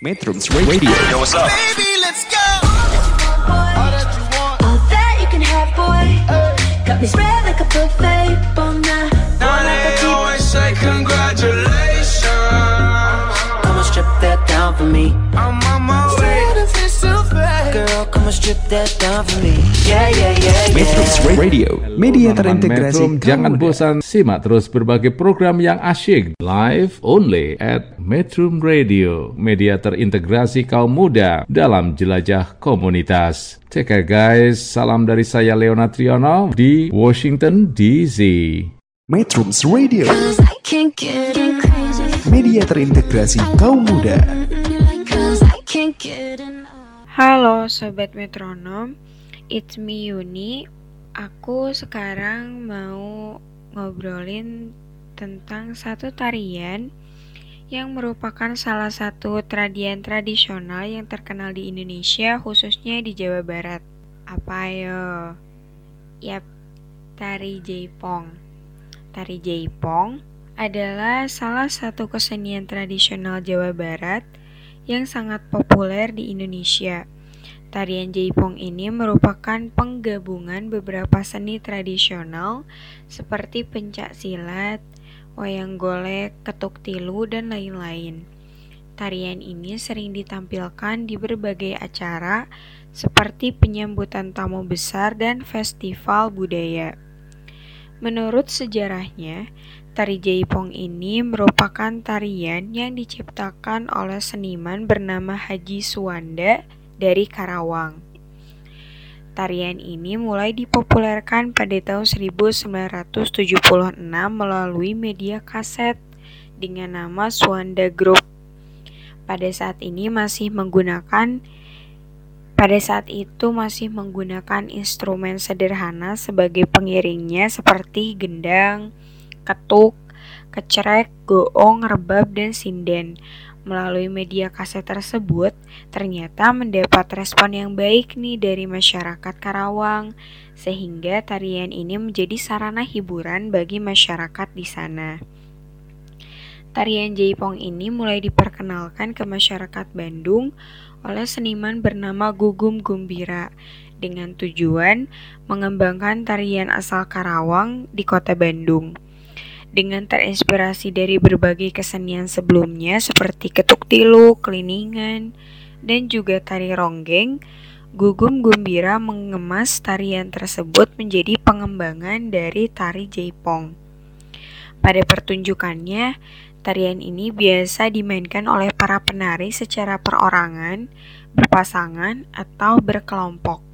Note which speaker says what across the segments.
Speaker 1: Metrums Radio.
Speaker 2: Yo, what's up?
Speaker 3: Baby, let's go. All that you want.
Speaker 4: All that you can have, boy. Got me spread like a buffet. Bon night. Yeah.
Speaker 1: Radio. Media terintegrasi.
Speaker 5: Jangan bosan simak terus berbagai program yang asyik live only at Metrum Radio, media terintegrasi kaum muda dalam jelajah komunitas. Take care guys, salam dari saya Leona Triono di Washington DC.
Speaker 1: Metrums Radio.
Speaker 6: Cause I can't get crazy.
Speaker 1: Media terintegrasi kaum muda.
Speaker 7: Halo Sobat Metronom, it's me Yuni. Aku sekarang mau ngobrolin tentang satu tarian yang merupakan salah satu tradian tradisional yang terkenal di Indonesia khususnya di Jawa Barat. Apa ayo? Yap, tari Jaipong Tari Jaipong adalah salah satu kesenian tradisional Jawa Barat yang sangat populer di Indonesia. Tarian Jaipong ini merupakan penggabungan beberapa seni tradisional seperti pencak silat, wayang golek, ketuk tilu, dan lain-lain. Tarian ini sering ditampilkan di berbagai acara seperti penyambutan tamu besar dan festival budaya. Menurut sejarahnya, tari Jaipong ini merupakan tarian yang diciptakan oleh seniman bernama Haji Suwanda dari Karawang. Tarian ini mulai dipopulerkan pada tahun 1976 melalui media kaset dengan nama Suwanda Group. Pada saat ini masih menggunakan pada saat itu masih menggunakan instrumen sederhana sebagai pengiringnya seperti gendang, ketuk, kecerek, goong, rebab, dan sinden. Melalui media kaset tersebut, ternyata mendapat respon yang baik nih dari masyarakat Karawang, sehingga tarian ini menjadi sarana hiburan bagi masyarakat di sana. Tarian Jaipong ini mulai diperkenalkan ke masyarakat Bandung oleh seniman bernama Gugum Gumbira dengan tujuan mengembangkan tarian asal Karawang di kota Bandung. Dengan terinspirasi dari berbagai kesenian sebelumnya seperti ketuk tilu, keliningan, dan juga tari ronggeng, Gugum Gumbira mengemas tarian tersebut menjadi pengembangan dari tari Jaipong. Pada pertunjukannya, tarian ini biasa dimainkan oleh para penari secara perorangan, berpasangan, atau berkelompok.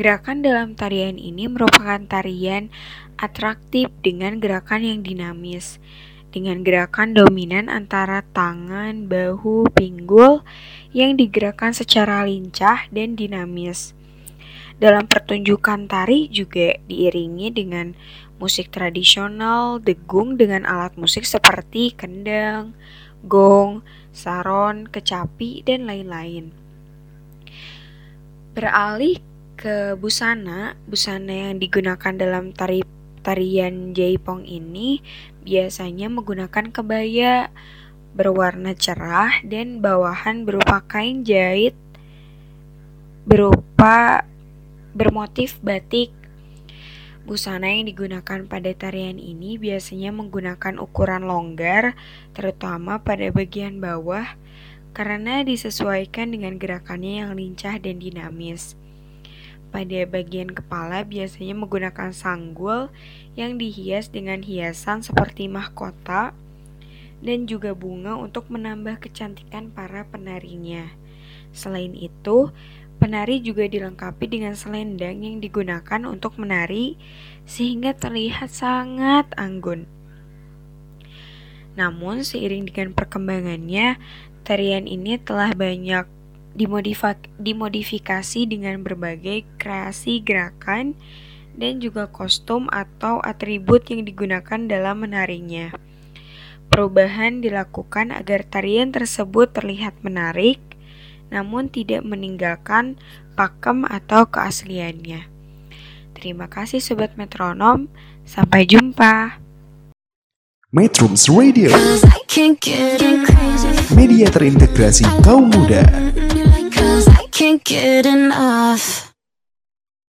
Speaker 7: Gerakan dalam tarian ini merupakan tarian atraktif dengan gerakan yang dinamis, dengan gerakan dominan antara tangan, bahu, pinggul yang digerakkan secara lincah dan dinamis. Dalam pertunjukan tari juga diiringi dengan musik tradisional, degung dengan alat musik seperti kendang, gong, saron, kecapi, dan lain-lain. Beralih ke busana, busana yang digunakan dalam tari tarian Jaipong ini biasanya menggunakan kebaya berwarna cerah dan bawahan berupa kain jahit berupa bermotif batik. Busana yang digunakan pada tarian ini biasanya menggunakan ukuran longgar, terutama pada bagian bawah, karena disesuaikan dengan gerakannya yang lincah dan dinamis. Pada bagian kepala biasanya menggunakan sanggul yang dihias dengan hiasan seperti mahkota dan juga bunga untuk menambah kecantikan para penarinya. Selain itu, penari juga dilengkapi dengan selendang yang digunakan untuk menari sehingga terlihat sangat anggun. Namun, seiring dengan perkembangannya, tarian ini telah banyak dimodifa- dimodifikasi dengan berbagai kreasi gerakan dan juga kostum atau atribut yang digunakan dalam menarinya. Perubahan dilakukan agar tarian tersebut terlihat menarik, namun tidak meninggalkan pakem atau keasliannya. Terima kasih Sobat Metronom, sampai jumpa.
Speaker 1: Metrums Radio, media terintegrasi kaum muda.
Speaker 6: Can't get enough.